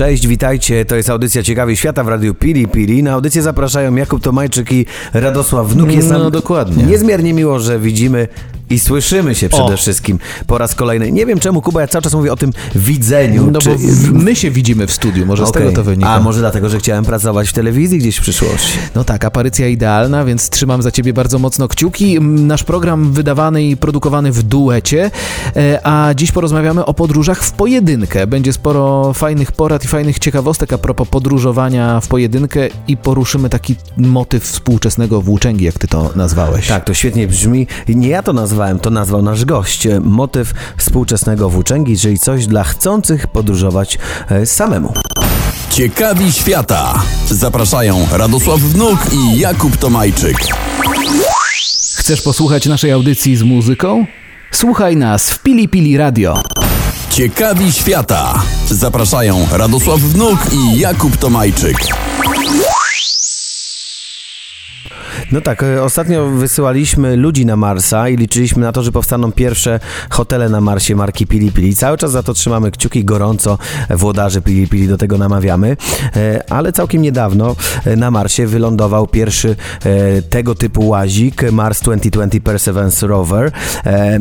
Cześć, witajcie. To jest audycja Ciekawi Świata w Radiu Pili Pili. Na audycję zapraszają Jakub Tomajczyk i Radosław Wnuk. Jest No, nam dokładnie. Niezmiernie miło, że widzimy i słyszymy się przede O. wszystkim po raz kolejny. Nie wiem czemu, Kuba, ja cały czas mówię o tym widzeniu. No czy... bo my się widzimy w studiu, może z Okej. tego to wynika. A może dlatego, że chciałem pracować w telewizji gdzieś w przyszłości. No tak, aparycja idealna, więc trzymam za ciebie bardzo mocno kciuki. Nasz program wydawany i produkowany w duecie, e, a dziś porozmawiamy o podróżach w pojedynkę. Będzie sporo fajnych porad i fajnych ciekawostek a propos podróżowania w pojedynkę i poruszymy taki motyw współczesnego włóczęgi, jak ty to nazwałeś. Tak, to świetnie brzmi. Nie ja to nazwałem, to nazwał nasz gość. Motyw współczesnego włóczęgi, czyli coś dla chcących podróżować e, samemu. Ciekawi świata. Zapraszają Radosław Wnuk i Jakub Tomajczyk. Chcesz posłuchać naszej audycji z muzyką? Słuchaj nas w Pili Pili Radio. Ciekawi świata. Zapraszają Radosław Wnuk i Jakub Tomajczyk. No tak, e, ostatnio wysyłaliśmy ludzi na Marsa i liczyliśmy na to, że powstaną pierwsze hotele na Marsie marki Pili Pili. Cały czas za to trzymamy kciuki gorąco, włodarzy Pili Pili do tego namawiamy, E, ale całkiem niedawno e, na Marsie wylądował pierwszy tego typu łazik, Mars 2020 Perseverance Rover.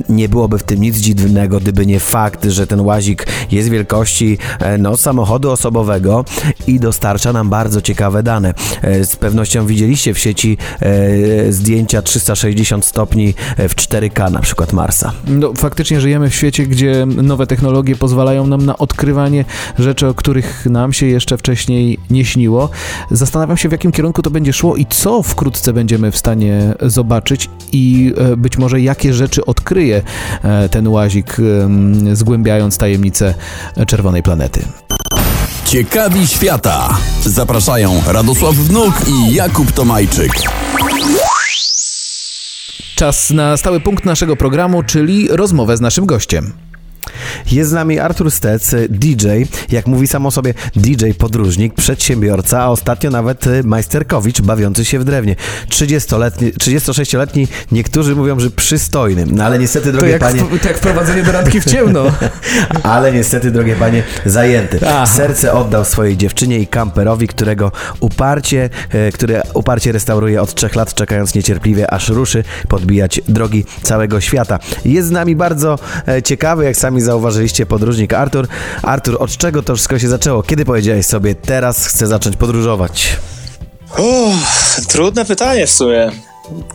Nie byłoby w tym nic dziwnego, gdyby nie fakt, że ten łazik jest wielkości no, samochodu osobowego i dostarcza nam bardzo ciekawe dane. Z pewnością widzieliście w sieci zdjęcia 360 stopni e, w 4K na przykład Marsa. No, faktycznie żyjemy w świecie, gdzie nowe technologie pozwalają nam na odkrywanie rzeczy, o których nam się jeszcze wcześniej nie śniło. Zastanawiam się, w jakim kierunku to będzie szło i co wkrótce będziemy w stanie zobaczyć i e, być może jakie rzeczy odkryje e, ten łazik, zgłębiając tajemnice czerwonej planety. Ciekawi świata. Zapraszają Radosław Wnuk i Jakub Tomajczyk. Czas na stały punkt naszego programu, czyli rozmowę z naszym gościem. Jest z nami Artur Stec, DJ, jak mówi sam o sobie, DJ podróżnik, przedsiębiorca, a ostatnio nawet y, majsterkowicz bawiący się w drewnie. 30-letni, 36-letni, niektórzy mówią, że przystojny, no ale niestety, drogie panie, jak wprowadzenie do randki w ciemno. ale niestety, drogie panie, zajęty. Aha. Serce oddał swojej dziewczynie i kamperowi, którego uparcie, e, który uparcie restauruje od trzech lat, czekając niecierpliwie, aż ruszy podbijać drogi całego świata. Jest z nami bardzo e, ciekawy, jak sami zauważyliście, podróżnik Artur. Artur, od czego to wszystko się zaczęło? Kiedy powiedziałeś sobie, teraz chcę zacząć podróżować? Uff, trudne pytanie w sumie.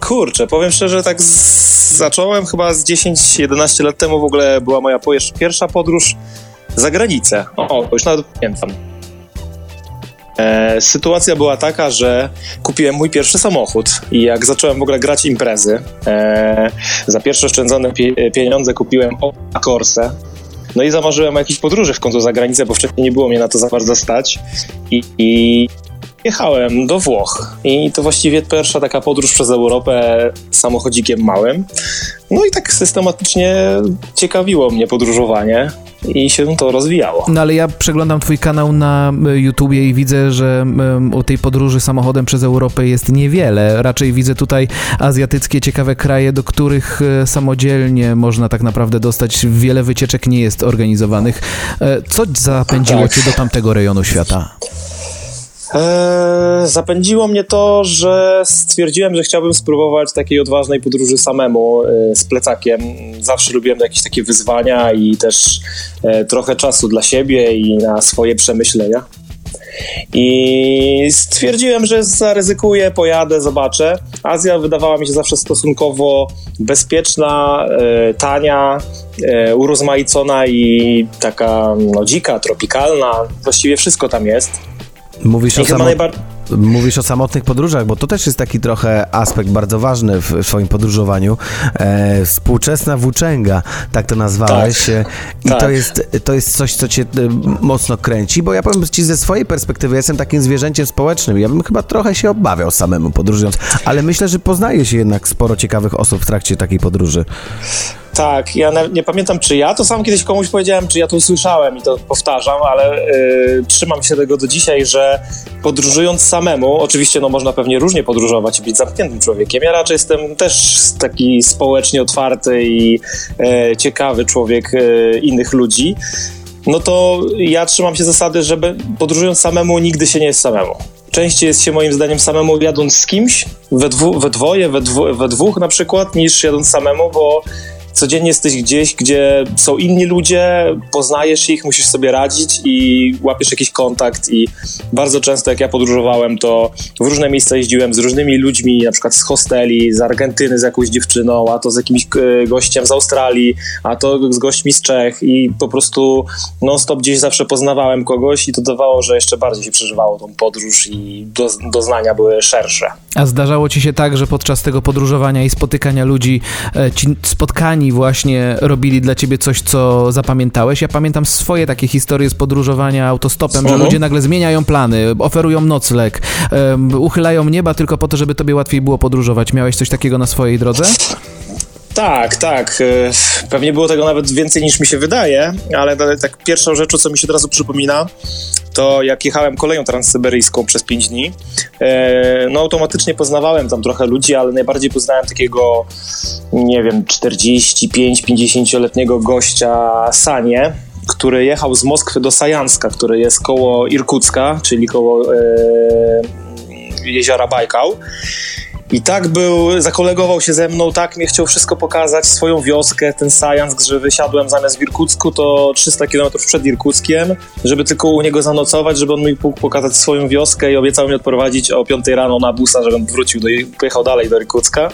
Kurczę, powiem szczerze, tak zacząłem chyba z 10-11 lat temu w ogóle była moja pierwsza podróż za granicę. O, już nawet pamiętam. E, sytuacja była taka, że kupiłem mój pierwszy samochód i jak zacząłem w ogóle grać imprezy, e, za pierwsze oszczędzone pie- pieniądze kupiłem Opel Corsę. No i zamarzyłem o jakiejś podróży w końcu za granicę, bo wcześniej nie było mnie na to za bardzo stać. I, i jechałem do Włoch. I to właściwie pierwsza taka podróż przez Europę samochodzikiem małym. No i tak systematycznie ciekawiło mnie podróżowanie i się to rozwijało. No ale ja przeglądam twój kanał na y, YouTubie i widzę, że o tej podróży samochodem przez Europę jest niewiele. Raczej widzę tutaj azjatyckie ciekawe kraje, do których e, samodzielnie można tak naprawdę dostać. Wiele wycieczek nie jest organizowanych. E, Co zapędziło Tak. cię do tamtego rejonu świata? Eee, zapędziło mnie to, że stwierdziłem, że chciałbym spróbować takiej odważnej podróży samemu e, z plecakiem. Zawsze lubiłem jakieś takie wyzwania i też e, trochę czasu dla siebie i na swoje przemyślenia. I stwierdziłem, że zaryzykuję, pojadę, zobaczę. Azja wydawała mi się zawsze stosunkowo bezpieczna, e, tania, e, urozmaicona i taka no, dzika, tropikalna. Właściwie wszystko tam jest. Mówisz o, samo... najbar- Mówisz o samotnych podróżach, bo to też jest taki trochę aspekt bardzo ważny w swoim podróżowaniu. E, współczesna włóczęga, tak to nazwałeś. Tak, I tak. to, jest, to jest coś, co cię e, mocno kręci, bo ja powiem ci ze swojej perspektywy, ja jestem takim zwierzęciem społecznym. Ja bym chyba trochę się obawiał samemu podróżując, ale myślę, że poznaje się jednak sporo ciekawych osób w trakcie takiej podróży. Tak, ja nie pamiętam, czy ja to sam kiedyś komuś powiedziałem, czy ja to usłyszałem i to powtarzam, ale y, trzymam się tego do dzisiaj, że podróżując samemu, oczywiście no, można pewnie różnie podróżować i być zamkniętym człowiekiem. Ja raczej jestem też taki społecznie otwarty i e, ciekawy człowiek e, innych ludzi. No to ja trzymam się zasady, że be- podróżując samemu nigdy się nie jest samemu. Częściej jest się moim zdaniem samemu jadąc z kimś, we, dwu, we dwoje, we, dwu, we dwóch na przykład, niż jadąc samemu, bo codziennie jesteś gdzieś, gdzie są inni ludzie, poznajesz ich, musisz sobie radzić i łapiesz jakiś kontakt i bardzo często jak ja podróżowałem, to w różne miejsca jeździłem z różnymi ludźmi, na przykład z hosteli, z Argentyny z jakąś dziewczyną, a to z jakimś e, gościem z Australii, a to z gośćmi z Czech i po prostu non-stop gdzieś zawsze poznawałem kogoś i to dawało, że jeszcze bardziej się przeżywało tą podróż i do, doznania były szersze. A zdarzało ci się tak, że podczas tego podróżowania i spotykania ludzi, e, ci spotkani właśnie robili dla ciebie coś, co zapamiętałeś? Ja pamiętam swoje takie historie z podróżowania autostopem, że Mhm. ludzie nagle zmieniają plany, oferują nocleg, em, uchylają nieba tylko po to, żeby tobie łatwiej było podróżować. Miałeś coś takiego na swojej drodze? Tak, tak. e, Pewnie było tego nawet więcej niż mi się wydaje, ale ta- tak pierwszą rzeczą, co mi się od razu przypomina, to jak jechałem koleją transsyberyjską przez 5 dni, e, no automatycznie poznawałem tam trochę ludzi, ale najbardziej poznałem takiego, nie wiem, 45-50-letniego gościa Sanie, który jechał z Moskwy do Sajanska, który jest koło Irkucka, czyli koło e, jeziora Bajkał. I tak był, zakolegował się ze mną, tak mnie chciał wszystko pokazać, swoją wioskę, ten Sajansk, że wysiadłem zamiast w Irkucku, to 300 km przed Irkuckiem, żeby tylko u niego zanocować, żeby on mi mógł pokazać swoją wioskę i obiecał mi odprowadzić o 5 rano na busa, żebym wrócił, do, pojechał dalej do Irkucka.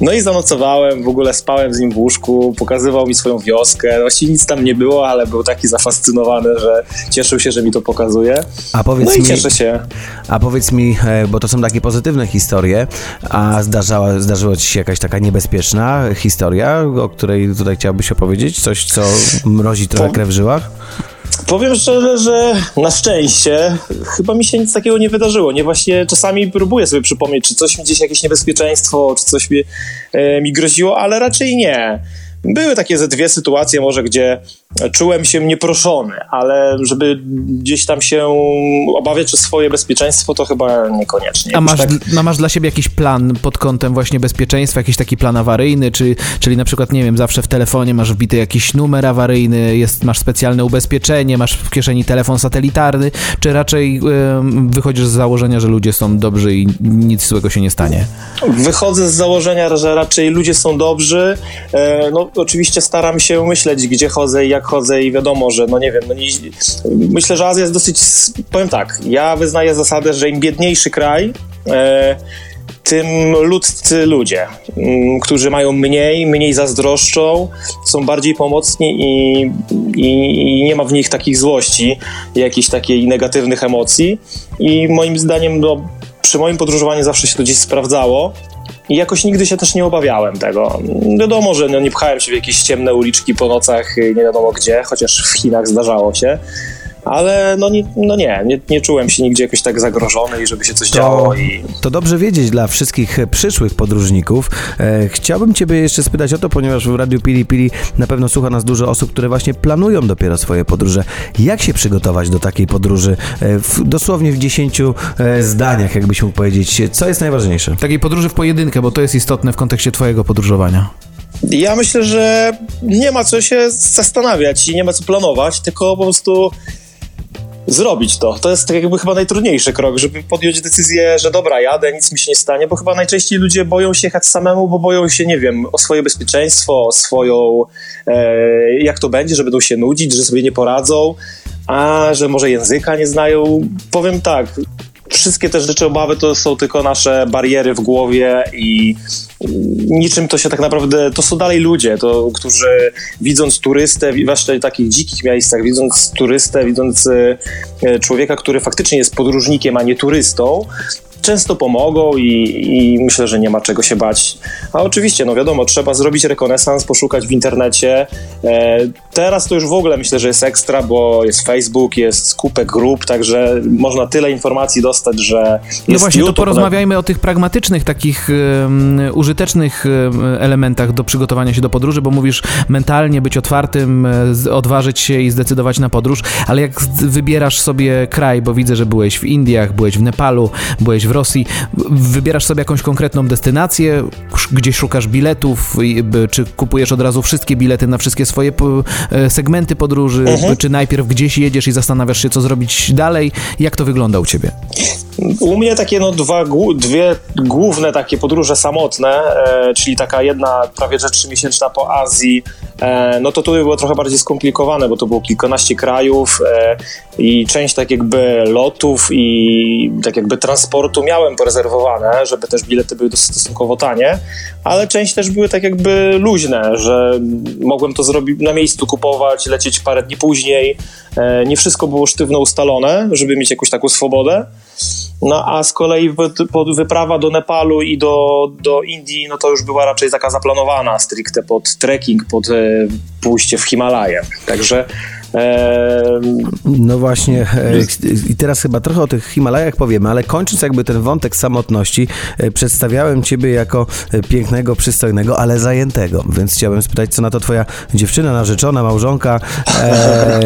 No i zanocowałem, w ogóle spałem z nim w łóżku, pokazywał mi swoją wioskę, właściwie nic tam nie było, ale był taki zafascynowany, że cieszył się, że mi to pokazuje. A powiedz No i mi, cieszę się. A powiedz mi, e, bo to są takie pozytywne historie, a zdarzała, zdarzyła ci się jakaś taka niebezpieczna historia, o której tutaj chciałbyś opowiedzieć? Coś, co mrozi trochę krew w żyłach? Powiem szczerze, że na szczęście chyba mi się nic takiego nie wydarzyło. Nie właśnie czasami próbuję sobie przypomnieć, czy coś mi gdzieś jakieś niebezpieczeństwo, czy coś mi, e, mi groziło, ale raczej nie. Były takie ze dwie sytuacje może, gdzie czułem się nieproszony, ale żeby gdzieś tam się obawiać o swoje bezpieczeństwo, to chyba niekoniecznie. A masz, tak, a masz dla siebie jakiś plan pod kątem właśnie bezpieczeństwa, jakiś taki plan awaryjny, czy, czyli na przykład, nie wiem, zawsze w telefonie masz wbity jakiś numer awaryjny, jest, masz specjalne ubezpieczenie, masz w kieszeni telefon satelitarny, czy raczej em, wychodzisz z założenia, że ludzie są dobrzy i nic złego się nie stanie? Wychodzę z założenia, że raczej ludzie są dobrzy. E, no, oczywiście staram się myśleć, gdzie chodzę i jak chodzę, i wiadomo, że no nie wiem. No nie, myślę, że Azja jest dosyć. Powiem tak, ja wyznaję zasadę, że im biedniejszy kraj, e, tym ludzcy ludzie, m, którzy mają mniej, mniej zazdroszczą, są bardziej pomocni i, i, i nie ma w nich takich złości, jakichś takiej negatywnych emocji. I moim zdaniem, no, przy moim podróżowaniu zawsze się to gdzieś sprawdzało. I jakoś nigdy się też nie obawiałem tego. Wiadomo, że no nie pchałem się w jakieś ciemne uliczki po nocach, y, nie wiadomo gdzie, chociaż w Chinach zdarzało się. Ale no nie, no nie, nie, nie czułem się nigdzie jakoś tak zagrożony i żeby się coś działo. I... To dobrze wiedzieć dla wszystkich przyszłych podróżników. E, chciałbym Ciebie jeszcze spytać o to, ponieważ w Radiu Pili Pili na pewno słucha nas dużo osób, które właśnie planują dopiero swoje podróże. Jak się przygotować do takiej podróży? E, w, dosłownie w 10 e, zdaniach, jakbyś mógł powiedzieć. Co jest najważniejsze? Takiej podróży w pojedynkę, bo to jest istotne w kontekście twojego podróżowania. Ja myślę, że nie ma co się zastanawiać i nie ma co planować, tylko po prostu zrobić to. To jest tak jakby chyba najtrudniejszy krok, żeby podjąć decyzję, że dobra, jadę, nic mi się nie stanie, bo chyba najczęściej ludzie boją się jechać samemu, bo boją się, nie wiem, o swoje bezpieczeństwo, o swoją, e, jak to będzie, że będą się nudzić, że sobie nie poradzą, a że może języka nie znają. Powiem tak, wszystkie te rzeczy, obawy to są tylko nasze bariery w głowie i niczym to się tak naprawdę, to są dalej ludzie, to, którzy widząc turystę, zwłaszcza w takich dzikich miejscach, widząc turystę, widząc e, człowieka, który faktycznie jest podróżnikiem, a nie turystą, często pomogą i, i, myślę, że nie ma czego się bać. A oczywiście, no wiadomo, trzeba zrobić rekonesans, poszukać w internecie. E, teraz to już w ogóle myślę, że jest ekstra, bo jest Facebook, jest skupek grup, także można tyle informacji dostać, że No właśnie, YouTube, to porozmawiajmy o tych pragmatycznych, takich um, użytecznych elementach do przygotowania się do podróży, bo mówisz mentalnie być otwartym, e, odważyć się i zdecydować na podróż, ale jak wybierasz sobie kraj, bo widzę, że byłeś w Indiach, byłeś w Nepalu, byłeś w Rosji, wybierasz sobie jakąś konkretną destynację, gdzie szukasz biletów, czy kupujesz od razu wszystkie bilety na wszystkie swoje e, segmenty podróży, mhm. czy najpierw gdzieś jedziesz i zastanawiasz się, co zrobić dalej? Jak to wygląda u ciebie? U mnie takie no dwa, dwie główne takie podróże samotne, e, czyli taka jedna prawie że trzymiesięczna po Azji, e, no to tu było trochę bardziej skomplikowane, bo to było kilkanaście krajów e, i część tak jakby lotów i tak jakby transportu miałem porezerwowane, żeby też bilety były stosunkowo tanie, ale część też były tak jakby luźne, że mogłem to zrobić na miejscu kupować, lecieć parę dni później. E, nie wszystko było sztywno ustalone, żeby mieć jakąś taką swobodę. No a z kolei wyprawa do Nepalu i do, do Indii, no to już była raczej taka zaplanowana stricte pod trekking, pod e, pójście w Himalaje. Także no właśnie, e, i teraz chyba trochę o tych Himalajach powiemy, ale kończąc jakby ten wątek samotności, e, przedstawiałem ciebie jako e, pięknego, przystojnego, ale zajętego, więc chciałbym spytać, co na to twoja dziewczyna, narzeczona, małżonka, e,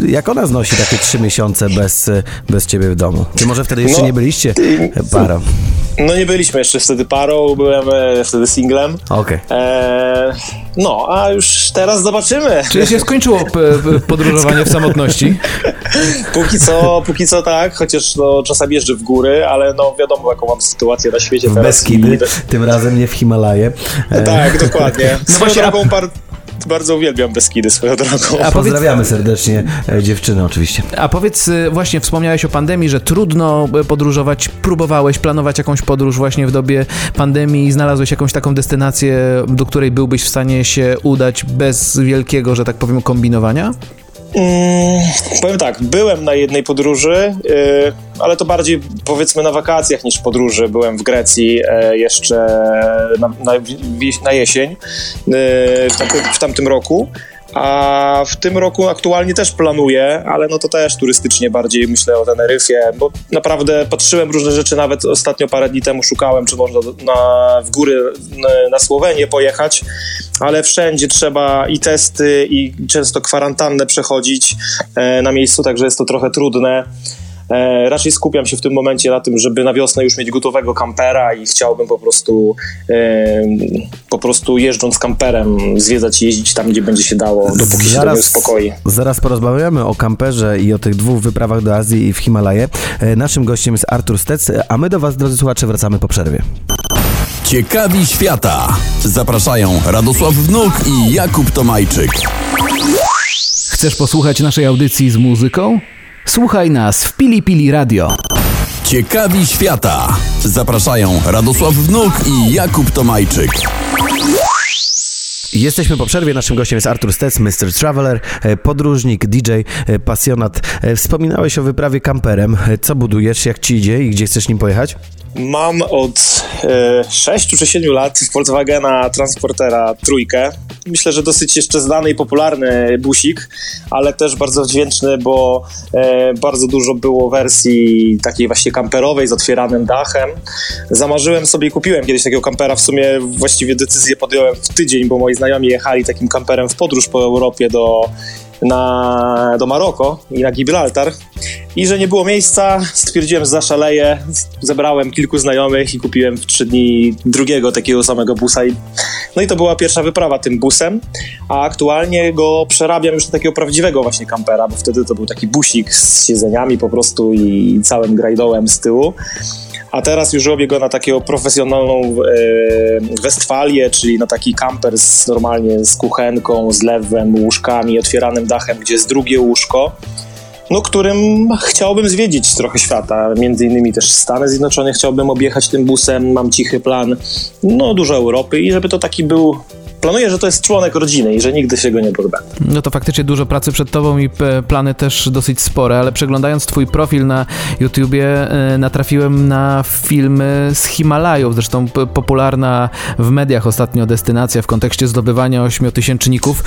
jak ona znosi takie trzy miesiące bez, bez ciebie w domu? Czy może wtedy jeszcze no, nie byliście parą? No nie byliśmy jeszcze wtedy parą, byłem wtedy singlem. Okej. Okay. No, a już teraz zobaczymy. Czy się skończyło podróżowanie w samotności? póki co, póki co tak, chociaż no, czasami jeżdżę w góry, ale no wiadomo, jaką mam sytuację na świecie w teraz. Beskidy, i... tym razem nie w Himalaje. Tak, dokładnie. No właśnie, drogą par bardzo uwielbiam Beskidy swoją drogą. A Pozdrawiamy serdecznie e, dziewczyny oczywiście. A powiedz, e, właśnie wspomniałeś o pandemii, że trudno e, podróżować. Próbowałeś planować jakąś podróż właśnie w dobie pandemii i znalazłeś jakąś taką destynację, do której byłbyś w stanie się udać bez wielkiego, że tak powiem, kombinowania? Mm, powiem tak, byłem na jednej podróży, yy, ale to bardziej powiedzmy na wakacjach niż podróży. Byłem w Grecji yy, jeszcze na, na, na jesień yy, w, tamtym, w tamtym roku. A w tym roku aktualnie też planuję, ale no to też turystycznie bardziej myślę o Teneryfie, bo naprawdę patrzyłem różne rzeczy, nawet ostatnio parę dni temu szukałem, czy można na, w góry na, Słowenię pojechać, ale wszędzie trzeba i testy, i często kwarantannę przechodzić e, na miejscu, także jest to trochę trudne. E, raczej skupiam się w tym momencie na tym, żeby na wiosnę już mieć gotowego kampera i chciałbym po prostu e, po prostu jeżdżąc kamperem zwiedzać, jeździć tam, gdzie będzie się dało, dopóki zaraz, się uspokoi. Zaraz porozmawiamy o kamperze i o tych dwóch wyprawach do Azji i w Himalaje. E, naszym gościem jest Artur Stec, a my do Was, drodzy słuchacze, wracamy po przerwie. Ciekawi świata. Zapraszają Radosław Wnuk i Jakub Tomajczyk. Chcesz posłuchać naszej audycji z muzyką? Słuchaj nas w Pili Pili Radio. Ciekawi świata. Zapraszają Radosław Wnuk i Jakub Tomajczyk. Jesteśmy po przerwie. Naszym gościem jest Artur Stec, Mr. Traveler, e, podróżnik, DJ, e, pasjonat. E, wspominałeś o wyprawie kamperem. Co budujesz, jak ci idzie i gdzie chcesz nim pojechać? Mam od e, 6 czy 7 lat Volkswagena Transportera trójkę. Myślę, że dosyć jeszcze znany i popularny busik, ale też bardzo wdzięczny, bo e, bardzo dużo było wersji takiej właśnie kamperowej z otwieranym dachem. Zamarzyłem sobie i kupiłem kiedyś takiego kampera. W sumie właściwie decyzję podjąłem w tydzień, bo moi znajomi jechali takim kamperem w podróż po Europie do na, do Maroko i na Gibraltar. I że nie było miejsca, stwierdziłem, że zaszaleję, zebrałem kilku znajomych i kupiłem w trzy dni drugiego takiego samego busa. I no i to była pierwsza wyprawa tym busem, a aktualnie go przerabiam już do takiego prawdziwego właśnie kampera, bo wtedy to był taki busik z siedzeniami po prostu i całym grajdołem z tyłu a teraz już robię go na taką profesjonalną e, Westfalię, czyli na taki kamper z, normalnie z kuchenką, z lewem, łóżkami, otwieranym dachem, gdzie jest drugie łóżko. no, którym chciałbym zwiedzić trochę świata, między innymi też Stany Zjednoczone chciałbym objechać tym busem, mam cichy plan, no dużo Europy i żeby to taki był planuję, że to jest członek rodziny i że nigdy się go nie pozbędę. No to faktycznie dużo pracy przed tobą i plany też dosyć spore, ale przeglądając twój profil na YouTubie e, natrafiłem na filmy z Himalajów, zresztą popularna w mediach ostatnio destynacja w kontekście zdobywania ośmiotysięczników.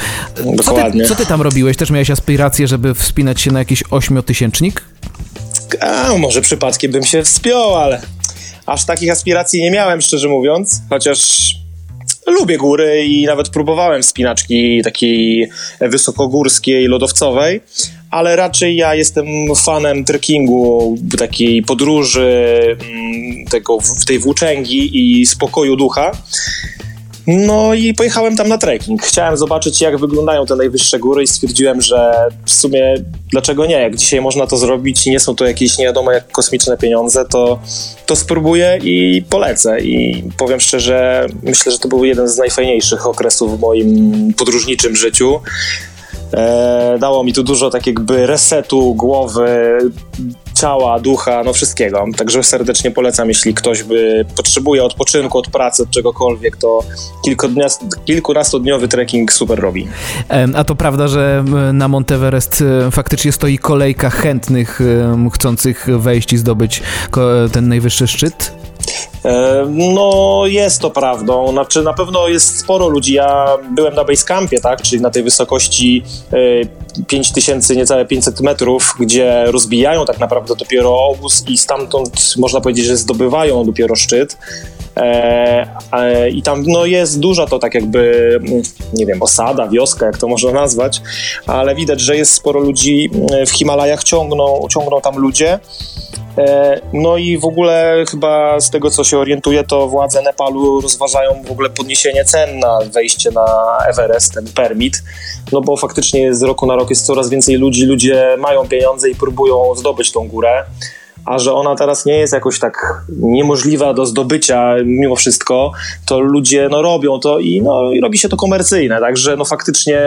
Dokładnie. Co ty, co ty tam robiłeś? Też miałeś aspiracje, żeby wspinać się na jakiś ośmiotysięcznik? A, może przypadkiem bym się wspiął, ale aż takich aspiracji nie miałem, szczerze mówiąc, chociaż lubię góry i nawet próbowałem wspinaczki takiej wysokogórskiej, lodowcowej, ale raczej ja jestem fanem trekkingu, takiej podróży, mm, tego, tej włóczęgi i spokoju ducha. No i pojechałem tam na trekking. Chciałem zobaczyć, jak wyglądają te najwyższe góry i stwierdziłem, że w sumie dlaczego nie? Jak dzisiaj można to zrobić i nie są to jakieś nie wiadomo jak kosmiczne pieniądze, to, to spróbuję i polecę. I powiem szczerze, myślę, że to był jeden z najfajniejszych okresów w moim podróżniczym życiu. E, dało mi tu dużo tak jakby resetu głowy, ciała, ducha, no wszystkiego. Także serdecznie polecam, jeśli ktoś by potrzebuje odpoczynku od pracy, od czegokolwiek, to kilkunastodniowy trekking super robi. A to prawda, że na Monteverest faktycznie stoi kolejka chętnych, chcących wejść i zdobyć ten najwyższy szczyt? No, jest to prawdą. Znaczy, na pewno jest sporo ludzi. Ja byłem na Basecampie, tak, czyli na tej wysokości 5000, e, niecałe 500 metrów, gdzie rozbijają tak naprawdę dopiero obóz i stamtąd można powiedzieć, że zdobywają dopiero szczyt. E, I tam no, jest duża to tak jakby, mm, nie wiem, osada, wioska, jak to można nazwać, ale widać, że jest sporo ludzi mm, w Himalajach, ciągną, ciągną tam ludzie. E, no i w ogóle chyba z tego, co się orientuję, to władze Nepalu rozważają w ogóle podniesienie cen na wejście na Everest, ten permit, no bo faktycznie z roku na rok jest coraz więcej ludzi, ludzie mają pieniądze i próbują zdobyć tą górę a że ona teraz nie jest jakoś tak niemożliwa do zdobycia mimo wszystko, to ludzie no, robią to i, no, i robi się to komercyjne, także no faktycznie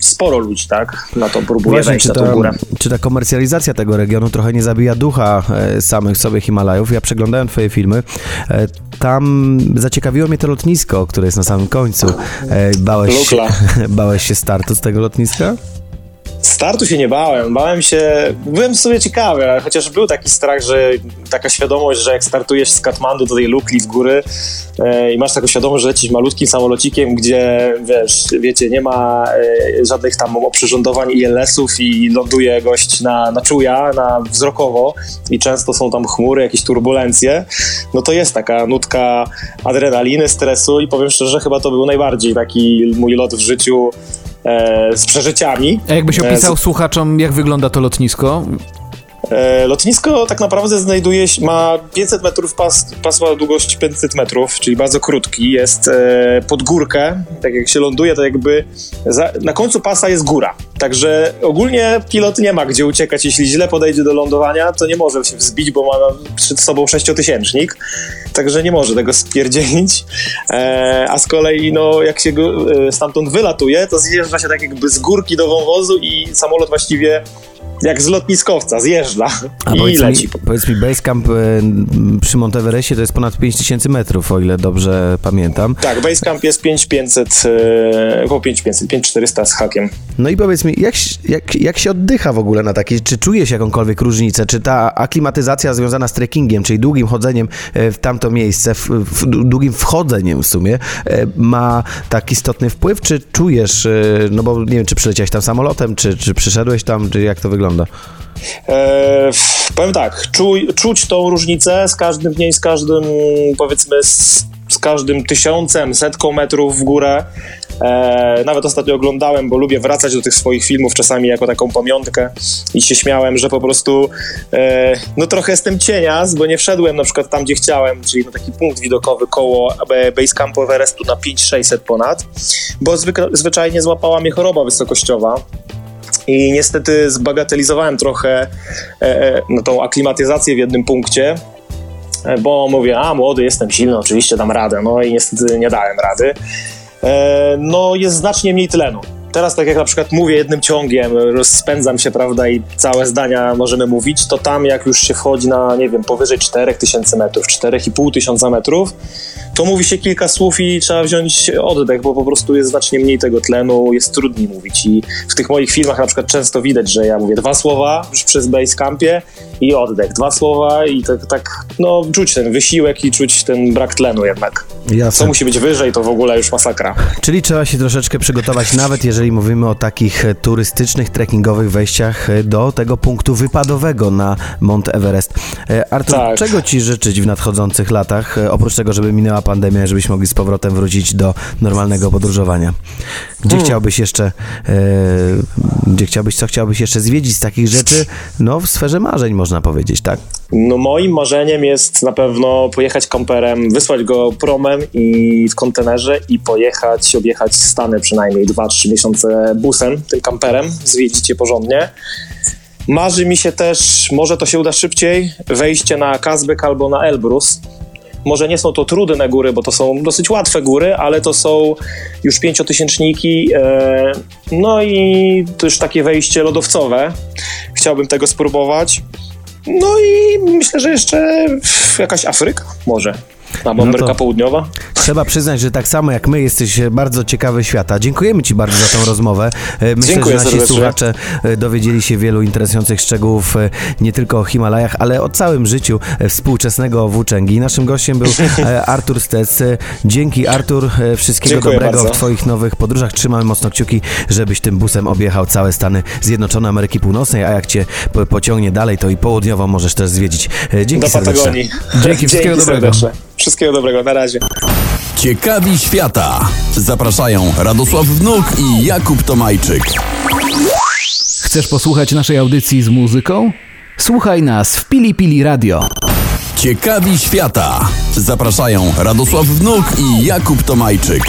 sporo ludzi tak na to próbuje Właśnie, wejść czy ta, na tą górę. Czy ta komercjalizacja tego regionu trochę nie zabija ducha e, samych sobie Himalajów? Ja przeglądałem twoje filmy, e, tam zaciekawiło mnie to lotnisko, które jest na samym końcu. E, bałeś, bałeś się startu z tego lotniska? Startu się nie bałem, bałem się, byłem sobie ciekawy, chociaż był taki strach, że taka świadomość, że jak startujesz z Katmandu do tej Lukli w góry e, i masz taką świadomość, że lecisz malutkim samolocikiem, gdzie wiesz, wiecie, nie ma e, żadnych tam oprzyrządowań ILS-ów i ląduje gość na, na czuja, na wzrokowo i często są tam chmury, jakieś turbulencje, no to jest taka nutka adrenaliny, stresu i powiem szczerze, chyba to był najbardziej taki mój lot w życiu z przeżyciami. A jakbyś e, opisał z... słuchaczom, jak wygląda to lotnisko? E, lotnisko tak naprawdę znajduje się, ma 500 metrów, pas, pas ma długość 500 metrów, czyli bardzo krótki, jest e, pod górkę, tak jak się ląduje, to jakby za, na końcu pasa jest góra, także ogólnie pilot nie ma gdzie uciekać, jeśli źle podejdzie do lądowania, to nie może się wzbić, bo ma przed sobą sześciotysięcznik, także nie może tego spierdzielić, e, a z kolei no, jak się go, e, stamtąd wylatuje, to zjeżdża się tak jakby z górki do wąwozu i samolot właściwie jak z lotniskowca, zjeżdża A i powiedz leci. Mi, powiedz mi, Basecamp e, przy Monteverestie to jest ponad 5000 metrów, o ile dobrze pamiętam. Tak, Basecamp jest 5500, e, około 5500, 5400 z hakiem. No i powiedz mi, jak, jak, jak się oddycha w ogóle na takiej, czy czujesz jakąkolwiek różnicę, czy ta aklimatyzacja związana z trekkingiem, czyli długim chodzeniem e, w tamto miejsce, w, w, długim wchodzeniem w sumie, ma tak istotny wpływ, czy czujesz, no bo nie wiem, czy przyleciałeś tam samolotem, czy, czy przyszedłeś tam, czy jak to wygląda? Wygląda? E, powiem tak, czuj, czuć tą różnicę z każdym dniem, z każdym powiedzmy z, z każdym tysiącem, setką metrów w górę. E, nawet ostatnio oglądałem, bo lubię wracać do tych swoich filmów czasami jako taką pamiątkę i się śmiałem, że po prostu e, no trochę jestem cienias, bo nie wszedłem na przykład tam, gdzie chciałem, czyli na taki punkt widokowy koło Basecampu Everestu na 5600 ponad, bo zwyczajnie złapała mnie choroba wysokościowa i niestety zbagatelizowałem trochę e, e, no, tą aklimatyzację w jednym punkcie, e, bo mówię, a młody, jestem silny, oczywiście dam radę, no i niestety nie dałem rady. No jest znacznie mniej tlenu. Teraz tak jak na przykład mówię jednym ciągiem, rozpędzam się, prawda, i całe zdania możemy mówić, to tam jak już się wchodzi na, nie wiem, powyżej 4000 metrów, 4500 metrów, to mówi się kilka słów i trzeba wziąć oddech, bo po prostu jest znacznie mniej tego tlenu, jest trudniej mówić i w tych moich filmach na przykład często widać, że ja mówię dwa słowa już przez basecampie i oddech, dwa słowa i tak, tak, no czuć ten wysiłek i czuć ten brak tlenu jednak. Jasne. Co musi być wyżej, to w ogóle już masakra. Czyli trzeba się troszeczkę przygotować, nawet jeżeli mówimy o takich e, turystycznych, trekkingowych wejściach e, do tego punktu wypadowego na Mount Everest. E, Artur, Tak. czego Ci życzyć w nadchodzących latach, oprócz tego, żeby minęła pandemia, żebyśmy mogli z powrotem wrócić do normalnego podróżowania? Gdzie Hmm. chciałbyś jeszcze, e, gdzie chciałbyś, co chciałbyś jeszcze zwiedzić z takich rzeczy, no w sferze marzeń można powiedzieć, tak? No moim marzeniem jest na pewno pojechać kamperem, wysłać go promem i w kontenerze i pojechać, objechać Stany przynajmniej 2-3 miesiące busem, tym kamperem, zwiedzić je porządnie. Marzy mi się też, może to się uda szybciej, wejście na Kazbek albo na Elbrus. Może nie są to trudne góry, bo to są dosyć łatwe góry, ale to są już pięciotysięczniki, e, no i to już takie wejście lodowcowe. Chciałbym tego spróbować. No i myślę, że jeszcze jakaś Afryka może. Albo No Ameryka Południowa. Trzeba przyznać, że tak samo jak my jesteś bardzo ciekawy świata. Dziękujemy Ci bardzo za tą rozmowę. E, Myślę, Dziękuję że nasi serdecznie. słuchacze e, dowiedzieli się wielu interesujących szczegółów e, nie tylko o Himalajach, ale o całym życiu współczesnego włóczęgi. Naszym gościem był Artur Stec. Dzięki Artur, wszystkiego Dziękuję dobrego bardzo. w Twoich nowych podróżach. Trzymamy mocno kciuki, żebyś tym busem objechał całe Stany Zjednoczone Ameryki Północnej, a jak Cię po- pociągnie dalej, to i południową możesz też zwiedzić. Dzięki Do serdecznie. Patagonii. Dzięki, wszystkiego dobrego. Wszystkiego dobrego, na razie. Ciekawi świata. Zapraszają Radosław Wnuk i Jakub Tomajczyk. Chcesz posłuchać naszej audycji z muzyką? Słuchaj nas w Pili Pili Radio. Ciekawi świata. Zapraszają Radosław Wnuk i Jakub Tomajczyk.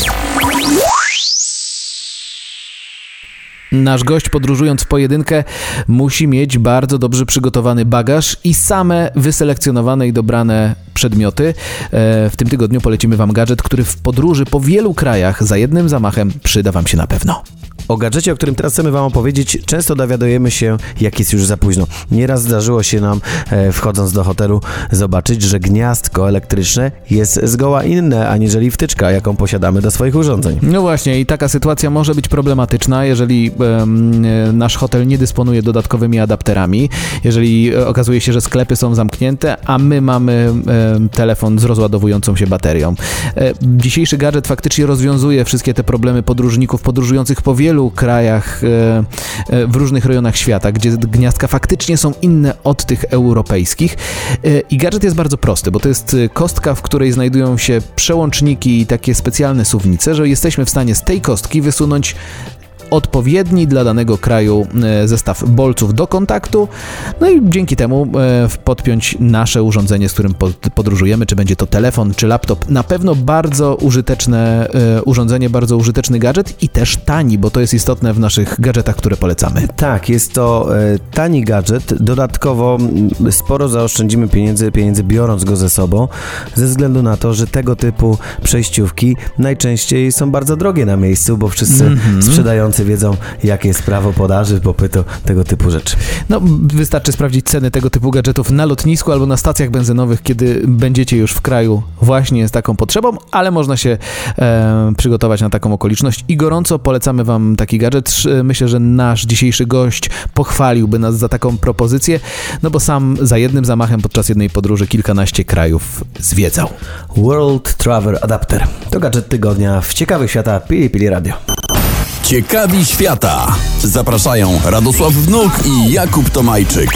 Nasz gość podróżując w pojedynkę musi mieć bardzo dobrze przygotowany bagaż i same wyselekcjonowane i dobrane przedmioty. E, W tym tygodniu polecimy Wam gadżet, który w podróży po wielu krajach za jednym zamachem przyda Wam się na pewno. O gadżecie, o którym teraz chcemy Wam opowiedzieć, często dowiadujemy się, jak jest już za późno. Nieraz zdarzyło się nam, e, wchodząc do hotelu, zobaczyć, że gniazdko elektryczne jest zgoła inne, aniżeli wtyczka, jaką posiadamy do swoich urządzeń. No właśnie, i taka sytuacja może być problematyczna, jeżeli e, nasz hotel nie dysponuje dodatkowymi adapterami, jeżeli e, okazuje się, że sklepy są zamknięte, a my mamy em, telefon z rozładowującą się baterią. E, Dzisiejszy gadżet faktycznie rozwiązuje wszystkie te problemy podróżników podróżujących po wielu krajach e, e, w różnych rejonach świata, gdzie gniazdka faktycznie są inne od tych europejskich. E, I gadżet jest bardzo prosty, bo to jest kostka, w której znajdują się przełączniki i takie specjalne suwnice, że jesteśmy w stanie z tej kostki wysunąć odpowiedni dla danego kraju e, zestaw bolców do kontaktu, no i dzięki temu e, podpiąć nasze urządzenie, z którym pod- podróżujemy, czy będzie to telefon, czy laptop. Na pewno bardzo użyteczne e, urządzenie, bardzo użyteczny gadżet i też tani, bo to jest istotne w naszych gadżetach, które polecamy. Tak, jest to tani gadżet. Dodatkowo mm, sporo zaoszczędzimy pieniędzy, pieniędzy biorąc go ze sobą, ze względu na to, że tego typu przejściówki najczęściej są bardzo drogie na miejscu, bo wszyscy sprzedający wiedzą, jakie jest prawo podaży, popytu, tego typu rzeczy. No, wystarczy sprawdzić ceny tego typu gadżetów na lotnisku albo na stacjach benzynowych, kiedy będziecie już w kraju właśnie z taką potrzebą, ale można się e, przygotować na taką okoliczność i gorąco polecamy Wam taki gadżet. Sz- Myślę, że nasz dzisiejszy gość pochwaliłby nas za taką propozycję, no bo sam za jednym zamachem podczas jednej podróży kilkanaście krajów zwiedzał. World Travel Adapter to gadżet tygodnia w ciekawych świata Pili Pili Radio. Ciekawi świata. Zapraszają Radosław Wnuk i Jakub Tomajczyk.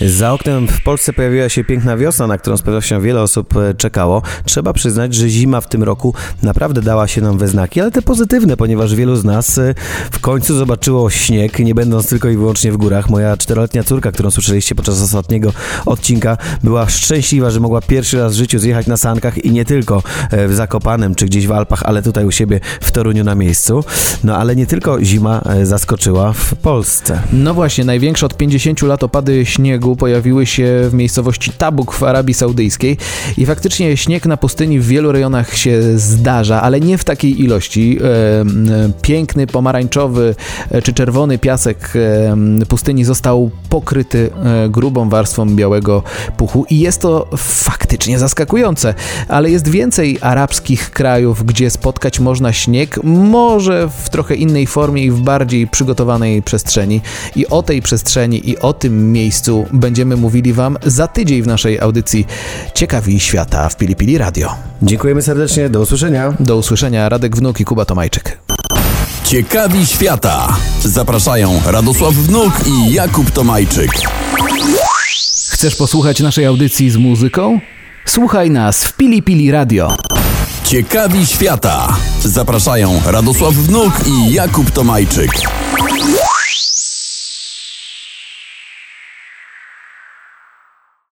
Za oknem w Polsce pojawiła się piękna wiosna, na którą z pewnością wiele osób e, czekało. Trzeba przyznać, że zima w tym roku naprawdę dała się nam we znaki, ale te pozytywne, ponieważ wielu z nas e, w końcu zobaczyło śnieg, nie będąc tylko i wyłącznie w górach. Moja czteroletnia córka, którą słyszeliście podczas ostatniego odcinka, była szczęśliwa, że mogła pierwszy raz w życiu zjechać na sankach i nie tylko e, w Zakopanem czy gdzieś w Alpach, ale tutaj u siebie w Toruniu na miejscu. No ale nie tylko zima zaskoczyła w Polsce. No właśnie, największe od 50 lat opady śniegu śniegu pojawiły się w miejscowości Tabuk w Arabii Saudyjskiej i faktycznie śnieg na pustyni w wielu rejonach się zdarza, ale nie w takiej ilości. Piękny pomarańczowy czy czerwony piasek pustyni został pokryty grubą warstwą białego puchu i jest to faktycznie zaskakujące, ale jest więcej arabskich krajów, gdzie spotkać można śnieg, może w trochę innej formie i w bardziej przygotowanej przestrzeni. I o tej przestrzeni i o tym miejscu będziemy mówili Wam za tydzień w naszej audycji Ciekawi Świata w Pili Pili Radio. Dziękujemy serdecznie, do usłyszenia. Do usłyszenia, Radek Wnuk i Kuba Tomajczyk. Ciekawi Świata. Zapraszają Radosław Wnuk i Jakub Tomajczyk. Chcesz posłuchać naszej audycji z muzyką? Słuchaj nas w Pili Pili Radio. Ciekawi Świata. Zapraszają Radosław Wnuk i Jakub Tomajczyk.